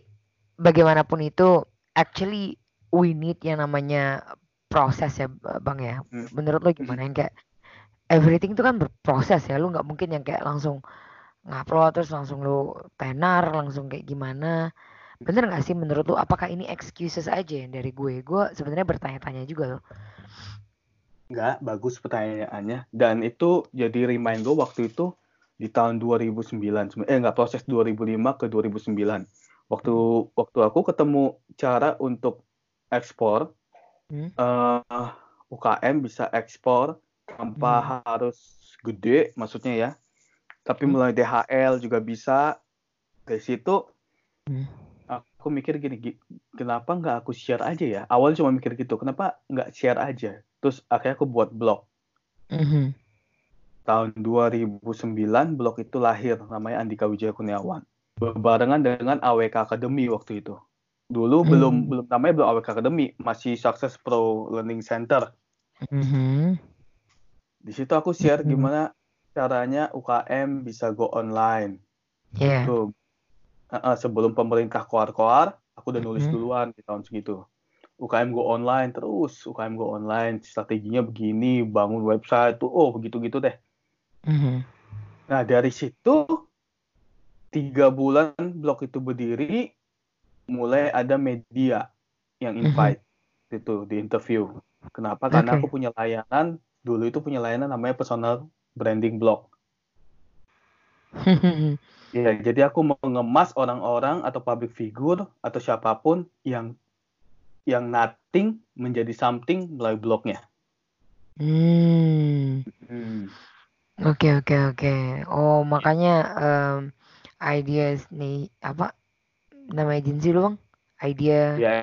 S1: bagaimanapun itu, actually we need yang namanya proses ya, bang ya.
S2: Hmm.
S1: Menurut lo gimana yang kayak everything itu kan berproses ya. Lu nggak mungkin yang kayak langsung ngupload terus langsung lu tenar langsung kayak gimana. Bener nggak sih menurut lu? Apakah ini excuses aja yang dari gue? Gue sebenarnya bertanya-tanya juga loh.
S2: Nggak, bagus pertanyaannya. Dan itu jadi remind gue waktu itu di tahun 2009. Sebe- Eh nggak, proses 2005 ke 2009. Waktu waktu aku ketemu cara untuk ekspor,
S1: Hmm.
S2: eh, UKM bisa ekspor tanpa harus gede, maksudnya ya. Tapi
S1: Hmm.
S2: melalui DHL juga bisa. Dari situ
S1: Hmm.
S2: aku mikir gini, "Gi- kenapa nggak aku share aja ya? Awalnya cuma mikir gitu, kenapa nggak share aja? Terus akhirnya aku buat blog.
S1: Mhm.
S2: Tahun 2009 blog itu lahir, namanya Andika Wijaya Kurniawan. Berbarengan dengan AWK Academy waktu itu. Dulu
S1: Hmm.
S2: belum belum namanya belum AWK Academy, masih Success Pro Learning Center.
S1: Mhm.
S2: Di situ aku share
S1: Hmm.
S2: gimana caranya UKM bisa go online.
S1: Yeah.
S2: Tuh. Heeh, sebelum pemerintah koar-koar, aku udah nulis
S1: Mhm.
S2: duluan di tahun segitu. UKM go online terus, UKM go online, strateginya begini, bangun website tuh, oh begitu-gitu deh.
S1: Mhm.
S2: Nah dari situ tiga bulan blog itu berdiri, mulai ada media yang
S1: Mhm.
S2: invite itu di interview. Kenapa? Karena
S1: Oke.
S2: aku punya layanan dulu itu punya layanan namanya personal branding blog. Ya, jadi aku mengemas orang-orang atau public figure atau siapa pun yang yang nothing menjadi something melalui blognya.
S1: Hmm.
S2: Hmm.
S1: Oke oke oke. Oh makanya em, ideas nih apa nama agensi lu bang? Idea
S2: Ya,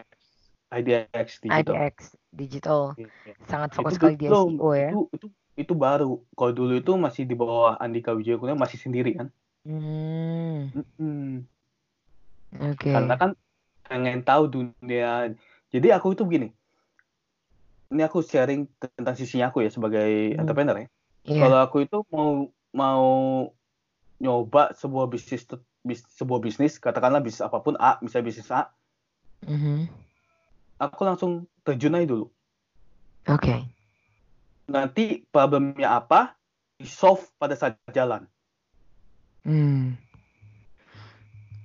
S2: IDX digital.
S1: IDX digital
S2: Iya.
S1: sangat
S2: Itu
S1: fokus sekali di SEO ya.
S2: itu itu itu baru. Kalau dulu itu masih di bawah Andika Wijaya Kurnia masih sendiri kan.
S1: Hmm. Oke.
S2: Karena kan pengen tahu dunia. Jadi aku itu begini. Ini aku sharing tentang sisinya aku ya sebagai
S1: Hmm.
S2: entrepreneur ya.
S1: Iya.
S2: Kalau aku itu mau mau nyoba sebuah bisnis bis- sebuah bisnis katakanlah bisnis apa pun A, misalnya bisnis A,
S1: Mhm.
S2: aku langsung terjun aja dulu.
S1: Oke.
S2: Nanti problemnya apa, di solve pada saat jalan.
S1: Hmm.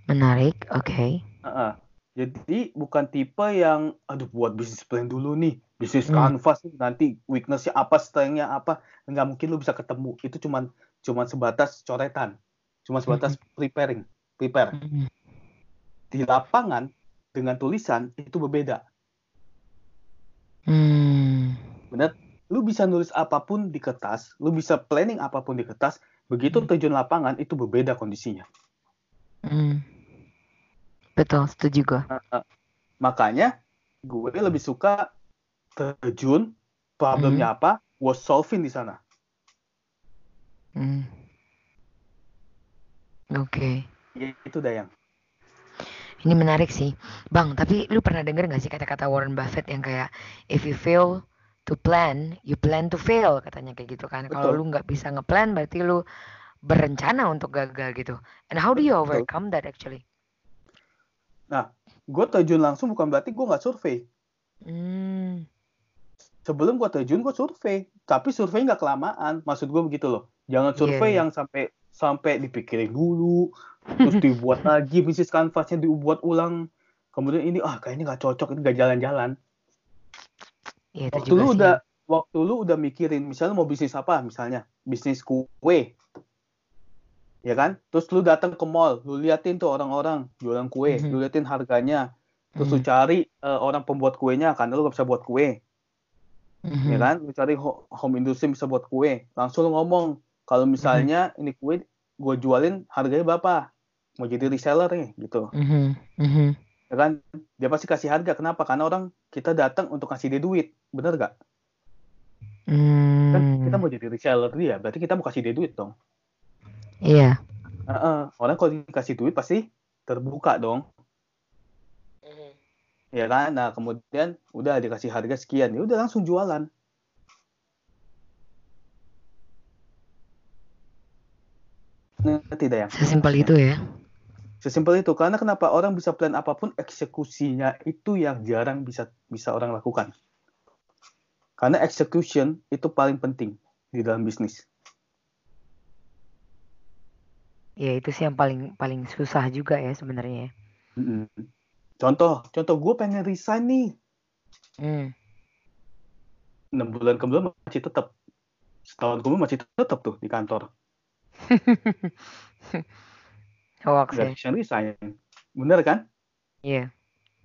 S1: Menarik. Oke.
S2: Heeh. Jadi bukan tipe yang aduh buat bisnis plan dulu nih, bisnis
S1: Hmm.
S2: canvas nanti weaknessnya apa, strengthnya apa, nggak mungkin lu bisa ketemu. Itu cuman cuman sebatas coretan, cuma sebatas preparing, prepare. Di lapangan dengan tulisan itu berbeda.
S1: Hmm.
S2: Bener? Lu bisa nulis apa pun di kertas, lu bisa planning apa pun di kertas, begitu
S1: Hmm.
S2: terjun lapangan itu berbeda kondisinya.
S1: Hmm. Betul, setuju gue.
S2: Heeh. Makanya gue lebih suka terjun, problemnya apa, gue solving di sana.
S1: Hmm. Oke.
S2: Ya, itu Dayang.
S1: Ini menarik sih. Bang, tapi lu pernah denger gak sih kata-kata Warren Buffett yang kayak if you fail to plan, you plan to fail katanya kayak gitu kan. Kalau
S2: Betul.
S1: lu nggak bisa ngeplan berarti lu berencana untuk gagal gitu. And how do you
S2: Betul.
S1: overcome that actually?
S2: Gue terjun langsung bukan berarti gue nggak survei.
S1: Hmm.
S2: Sebelum gue terjun gue survei, tapi survei nggak kelamaan. Maksud gue begitu loh. Jangan
S1: Iya,
S2: survei
S1: iya.
S2: yang sampai sampai dipikirin dulu, terus dibuat lagi bisnis kanvasnya dibuat ulang. Kemudian ini ah kayaknya nggak cocok, ini nggak jalan-jalan.
S1: Iya itu
S2: Waktu lu
S1: sih.
S2: udah waktu lu udah mikirin, misalnya mau bisnis apa, misalnya bisnis kue, ya kan? Terus lu datang ke mall, lu liatin tuh orang-orang jualan kue,
S1: Mhm.
S2: lu liatin harganya, terus lu
S1: Mhm.
S2: cari eh, orang pembuat kuenya, karena lu gak bisa buat kue,
S1: Mhm.
S2: ya kan? Lu cari ho- home industry bisa buat kue, langsung lu ngomong, kalau misalnya ini kue gue jualin harganya berapa? Mau jadi reseller nih, gitu,
S1: Mhm. Mhm.
S2: ya kan? Dia pasti kasih harga, kenapa? Karena orang kita datang untuk kasih dia duit, bener gak? Kan kita
S1: Hmm.
S2: mau jadi reseller dia, berarti kita mau kasih dia duit dong.
S1: Iya.
S2: Heeh, orang kalau dikasih duit pasti terbuka dong, ya kan? Nah kemudian udah dikasih harga sekian, ya udah langsung jualan. Ngerti yang
S1: Sesimpel itu ya.
S2: sesimpel itu karena kenapa orang bisa plan apa pun eksekusinya itu yang jarang bisa bisa orang lakukan. Karena execution itu paling penting di dalam bisnis.
S1: Ya itu sih yang paling paling susah juga ya sebenarnya.
S2: Mm-mm. Contoh, contoh gue pengen resign nih,
S1: Hmm.
S2: 6 bulan kemudian masih tetap setahun kemudian masih tetap tuh di kantor.
S1: Hoax ya.
S2: Nggak resign. Bener kan?
S1: Iya.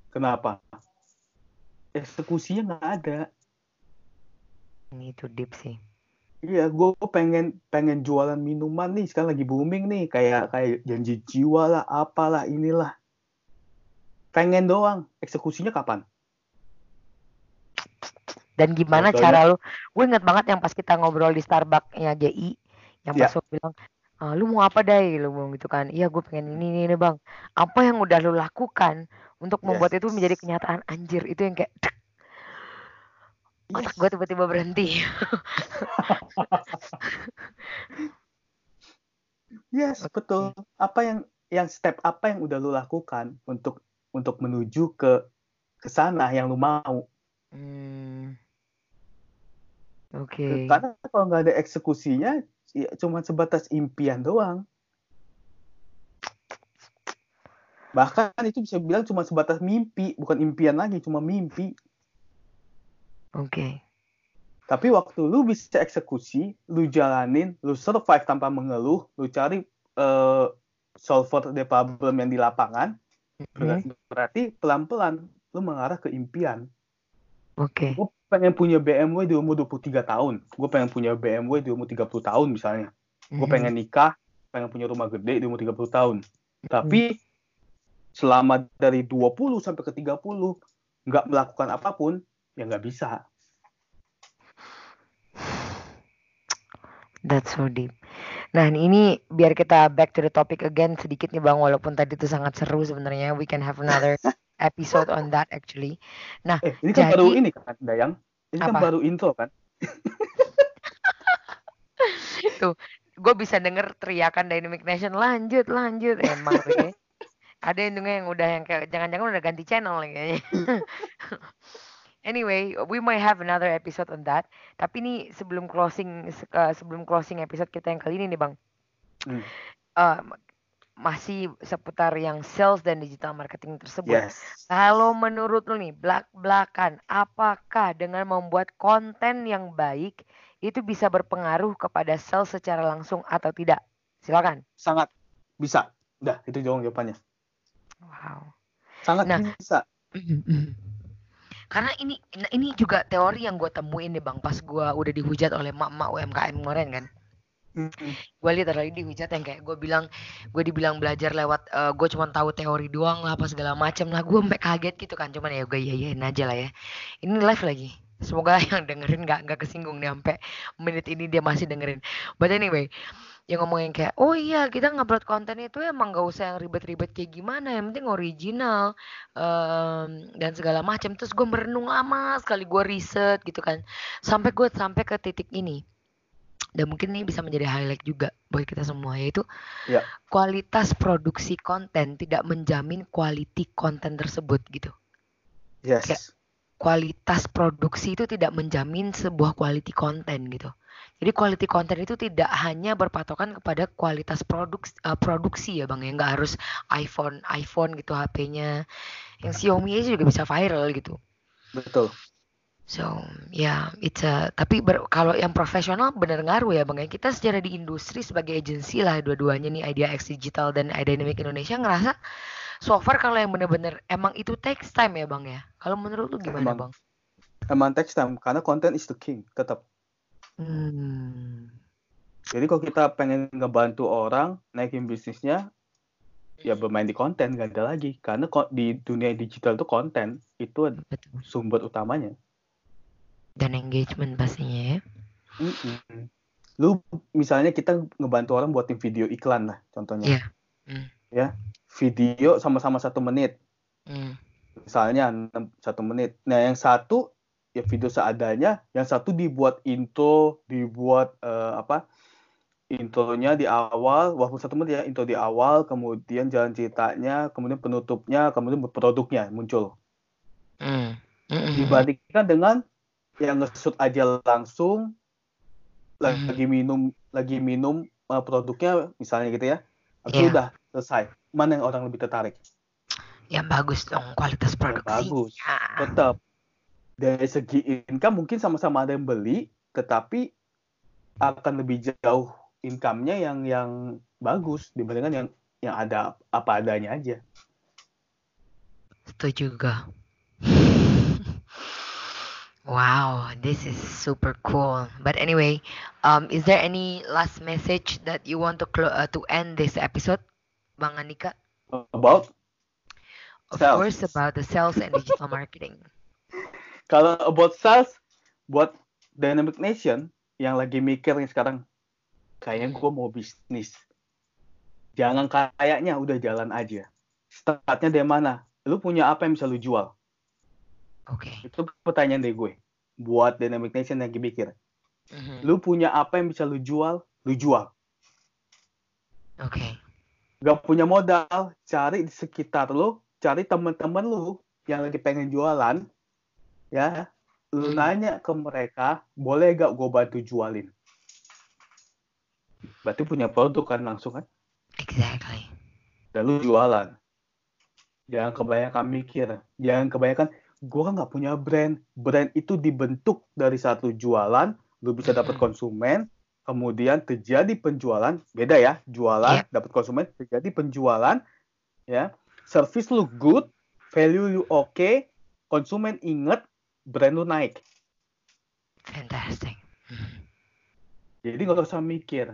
S2: Kenapa? Eksekusinya nggak ada.
S1: Ini itu deep sih.
S2: Iya, gue pengen pengen jualan minuman nih, sekarang lagi booming nih, kayak kayak janji jiwa lah, apalah inilah. Pengen doang, eksekusinya kapan?
S1: Dan gimana cara lu? Gue inget banget yang pas kita ngobrol di Starbucks-nya JI, yang
S2: Ya.
S1: pas bilang, "Ah, lu mau apa dai? Lu mau gitu kan? Iya, gue pengen ini, ini, ini bang. Apa yang udah lu lakukan untuk membuat itu menjadi kenyataan? Anjir, itu yang kayak tek, otak gue tiba-tiba berhenti.
S2: Yes, betul. Apa yang yang step apa yang udah lu lakukan untuk untuk menuju ke ke sana yang lu mau.
S1: Hmm. Oke.
S2: Karena kalau nggak ada eksekusinya, ya cuma sebatas impian doang. Bahkan itu bisa bilang cuma sebatas mimpi, bukan impian lagi, cuma mimpi.
S1: Oke.
S2: Tapi waktu lu bisa eksekusi, lu jalanin, lu survive tanpa mengeluh, lu cari eh, solver the problem yang di lapangan, ber-
S1: Hmm.
S2: berarti pelan-pelan lu mengarah ke impian.
S1: Oke.
S2: Gue pengen punya BMW di umur 23 tahun. Gue pengen punya BMW di umur 30 tahun misalnya. Gue
S1: Mhm.
S2: pengen nikah, pengen punya rumah gede di umur 30 tahun. Tapi selama dari 20 sampai ke 30 nggak melakukan apa pun, ya nggak bisa.
S1: That's so deep. Nah, ini biar kita back to the topic again sedikit nih Bang, walaupun tadi itu sangat seru sebenarnya. We can have another episode on that actually. Nah,
S2: Eh, ini kan
S1: Jadi-
S2: baru ini kan, Dayang. Ini kan
S1: Apa?
S2: baru intro kan.
S1: gue bisa denger teriakan Dynamic Nation lanjut lanjut emang tuh ya. Ada yang yang udah yang kayak jangan-jangan udah ganti channel kayaknya. anyway, we might have another episode on that. Tapi nih sebelum closing eh, sebelum closing episode kita yang kali ini nih Bang.
S2: Hmm.
S1: Masih seputar yang sales dan digital marketing tersebut.
S2: Yes.
S1: Kalau menurut lu nih, belak-belakan, apakah dengan membuat konten yang baik itu bisa berpengaruh kepada sales secara langsung atau tidak? Silakan.
S2: Sangat bisa. Udah, itu jawabannya.
S1: Wow.
S2: Sangat
S1: Nah.
S2: bisa.
S1: Karena ini nah ini juga teori yang gue temuin nih bang pas gue udah dihujat oleh mak-mak UMKM kemarin kan.
S2: Hmm.
S1: Gue literally dihujat yang kayak gue bilang gue dibilang belajar lewat gue cuma tahu teori doang lah apa segala macam lah. Gue sampai kaget gitu kan cuman ya gue iya iyain aja lah ya. Ini live lagi. Semoga yang dengerin nggak nggak kesinggung nih sampai menit ini dia masih dengerin. But anyway yang ngomongin kayak oh iya kita ngupload konten itu emang gak usah yang ribet-ribet kayak gimana yang penting original em, dan segala macam terus gue merenung lama sekali gue riset gitu kan. Sampai gue sampai ke titik ini dan mungkin ini bisa menjadi highlight juga buat kita semua yaitu
S2: Ya.
S1: kualitas produksi konten tidak menjamin quality konten tersebut gitu
S2: Yes.
S1: Kayak- kualitas produksi itu tidak menjamin sebuah quality konten gitu. Jadi quality konten itu tidak hanya berpatokan kepada kualitas produksi produksi ya bang ya nggak harus iPhone iPhone gitu HP-nya yang Xiaomi aja juga bisa viral gitu.
S2: Betul.
S1: So ya it's a tapi ber- kalau yang profesional bener ngaruh ya bang ya kita secara di industri sebagai agensi lah dua-duanya nih Idea X Digital dan iDynamic Indonesia ngerasa so far kalau yang bener-bener emang itu takes time ya bang ya. Kalau menurut lu gimana
S2: Emang.
S1: bang?
S2: Emang text time karena content is the king tetap.
S1: Hmm.
S2: Jadi kalau kita pengen ngebantu orang naikin bisnisnya, ya bermain di konten gak ada lagi. Karena di dunia digital tuh konten itu
S1: Betul.
S2: sumber utamanya.
S1: Dan engagement pastinya ya.
S2: Mm-mm. Lu misalnya kita ngebantu orang buatin video iklan lah contohnya.
S1: Iya. Hmm.
S2: Ya, video sama-sama satu menit.
S1: Hmm.
S2: Misalnya enam- satu menit. Nah yang satu ya video seadanya, yang satu dibuat intro, dibuat eh, apa? Intronya di awal, walaupun satu menit ya, intro di awal, kemudian jalan ceritanya, kemudian penutupnya, kemudian produknya muncul.
S1: Hmm. Hmm.
S2: Dibandingkan dengan yang nge-shoot aja langsung, lagi minum, lagi minum eh, produknya misalnya gitu ya, itu
S1: Iya.
S2: udah selesai. Mana yang orang lebih tertarik?
S1: Yang bagus dong kualitas produksi.
S2: bagus. tetap dari segi income mungkin sama-sama ada yang beli tetapi akan lebih jauh income-nya yang yang bagus dibandingkan yang yang ada apa adanya aja.
S1: Setuju juga. Wow, this is super cool. But anyway, um, is there any last message that you want to clo- uh, to end this episode, Bang Anika?
S2: About
S1: Of
S2: Sales.
S1: course, about the sales and digital marketing.
S2: kalau about sales buat Dynamic Nation yang lagi mikir nih sekarang kayaknya gue mau bisnis. Jangan kayaknya udah jalan aja. Startnya dari mana? Lu punya apa yang bisa lu jual?
S1: Oke.
S2: Itu pertanyaan dari gue. Buat Dynamic Nation yang lagi.
S1: Mhm.
S2: lu punya apa yang bisa lu jual, lu jual.
S1: Oke.
S2: Gak punya modal, cari di sekitar lu, cari teman-teman lu yang lagi pengen jualan, ya, lu
S1: Hmm.
S2: nanya ke mereka, boleh gak gue bantu jualin? Berarti punya produk kan langsung kan?
S1: Exactly.
S2: dan lu jualan. Jangan kebanyakan mikir. Jangan kebanyakan, gue kan nggak punya brand. Brand itu dibentuk dari satu jualan, lu bisa dapat konsumen, kemudian terjadi penjualan. Beda ya, jualan,
S1: Iya.
S2: dapat konsumen, terjadi penjualan, ya. Service lu good, value lu oke, konsumen inget, brand lu naik.
S1: Fantastic.
S2: Jadi nggak usah mikir.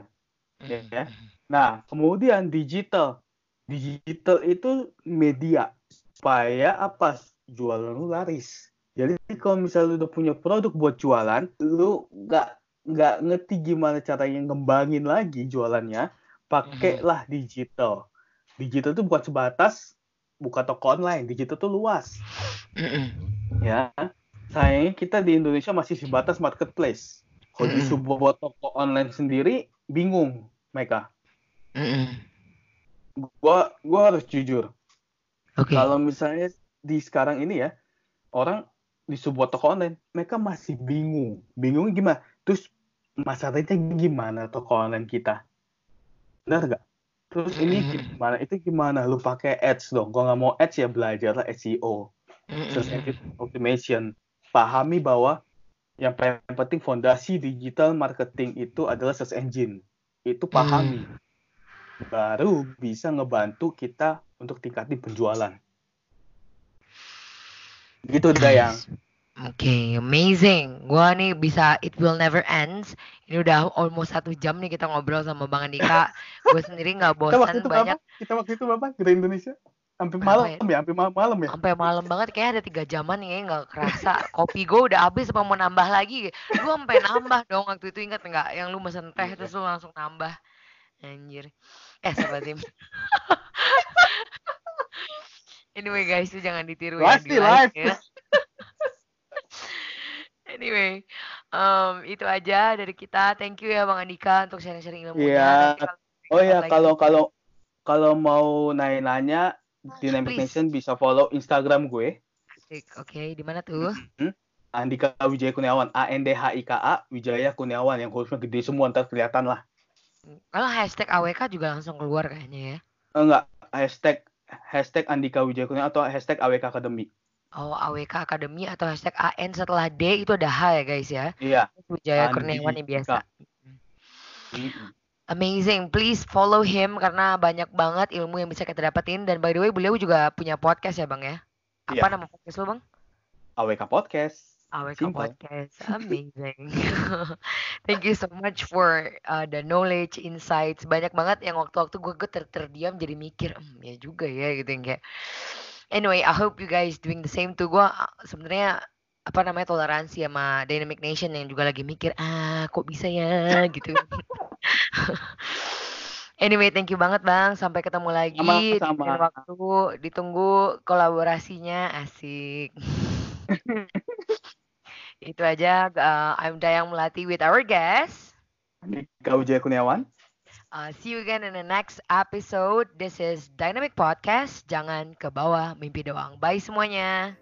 S2: Ya, ya. Nah, kemudian digital. Digital itu media supaya apa? Jualan lu laris. Jadi kalau misalnya lu udah punya produk buat jualan, lu nggak nggak ngerti gimana caranya ngembangin lagi jualannya, pakailah digital. Digital itu bukan sebatas buka toko online, digital tuh luas.
S1: Mhm.
S2: Ya, sayangnya kita di Indonesia masih sebatas marketplace. Kalau di
S1: Mm-mm.
S2: sebuah toko online sendiri, bingung mereka.
S1: Mhm.
S2: gua gua harus jujur
S1: Oke.
S2: kalau misalnya di sekarang ini ya orang di sebuah toko online mereka masih bingung. Bingung gimana? Terus masyarakatnya gimana toko online kita? Benar gak terus ini gimana? Itu gimana? Lu pakai ads dong. Kalau nggak mau ads ya belajarlah SEO search engine optimization pahami bahwa yang paling penting fondasi digital marketing itu adalah search engine. Itu pahami. Baru bisa ngebantu kita untuk tingkatin penjualan gitu Dayang
S1: Nice. Oke, amazing. Gua nih bisa It Will Never Ends. Ini udah almost satu jam nih kita ngobrol sama Bang Andika. Gue sendiri nggak
S2: kita waktu
S1: bosan
S2: itu
S1: banyak.
S2: berapa kita waktu itu berapa Gede Indonesia sampai malam ya sampai malam, malam ya
S1: Sampai malam banget kayak ada tiga jaman ya nggak kerasa. Kopi gue udah habis apa mau nambah lagi? Lu sampai nambah dong waktu itu ingat nggak? Yang lu mesen teh terus lu langsung nambah. Anjir. Eh sobat tim. anyway guys, itu jangan ditiru ya
S2: live
S1: di
S2: nih live
S1: ya. Anyway, um, itu aja dari kita. Thank you ya Bang Andika untuk sharing-sharing ilmunya.
S2: Iya.
S1: Nanti kalau
S2: oh ya kalau kalau kalau mau nanya-nanya Dynamic
S1: Please.
S2: Nation bisa follow Instagram gue.
S1: Oke, di mana tuh?
S2: Andika Wijaya Kurniawan A N D H I K A Wijaya Kurniawan yang hurufnya gede semua ntar kelihatan lah
S1: Kalau hashtag AWK juga langsung keluar kayaknya ya.
S2: Enggak hashtag hashtag Andika Wijaya Kurniawan atau hashtag AWK Academy
S1: Oh, AWK Academy atau hashtag AN setelah D itu ada H ya guys ya.
S2: iya
S1: Wijaya. Kurniawan yang biasa. Amazing. Please follow him karena banyak banget ilmu yang bisa kita dapetin. Dan by the way, beliau juga punya podcast ya bang ya? Apa
S2: Iya.
S1: nama podcast lo bang?
S2: AWK Podcast
S1: AWK
S2: Simple.
S1: Podcast. Amazing. Thank you so much for uh, the knowledge, insights. Banyak banget yang waktu-waktu gue gue ter terdiam jadi mikir, hmm, ya juga ya gitu yang kayak. Anyway, I hope you guys doing the same too. Gue uh, sebenarnya apa namanya toleransi sama Dynamic Nation yang juga lagi mikir, ah kok bisa ya gitu. Anyway, thank you banget Bang. Sampai ketemu lagi di
S2: Sama-sama.
S1: lain waktu. Ditunggu kolaborasinya. Asik. Itu aja. Uh, I'm Dayang Melati with our guest.
S2: Andika Wijaya Kurniawan
S1: Uh, see you again in the next episode. This is Dynamic Podcast. Jangan ke bawah mimpi doang. Bye semuanya.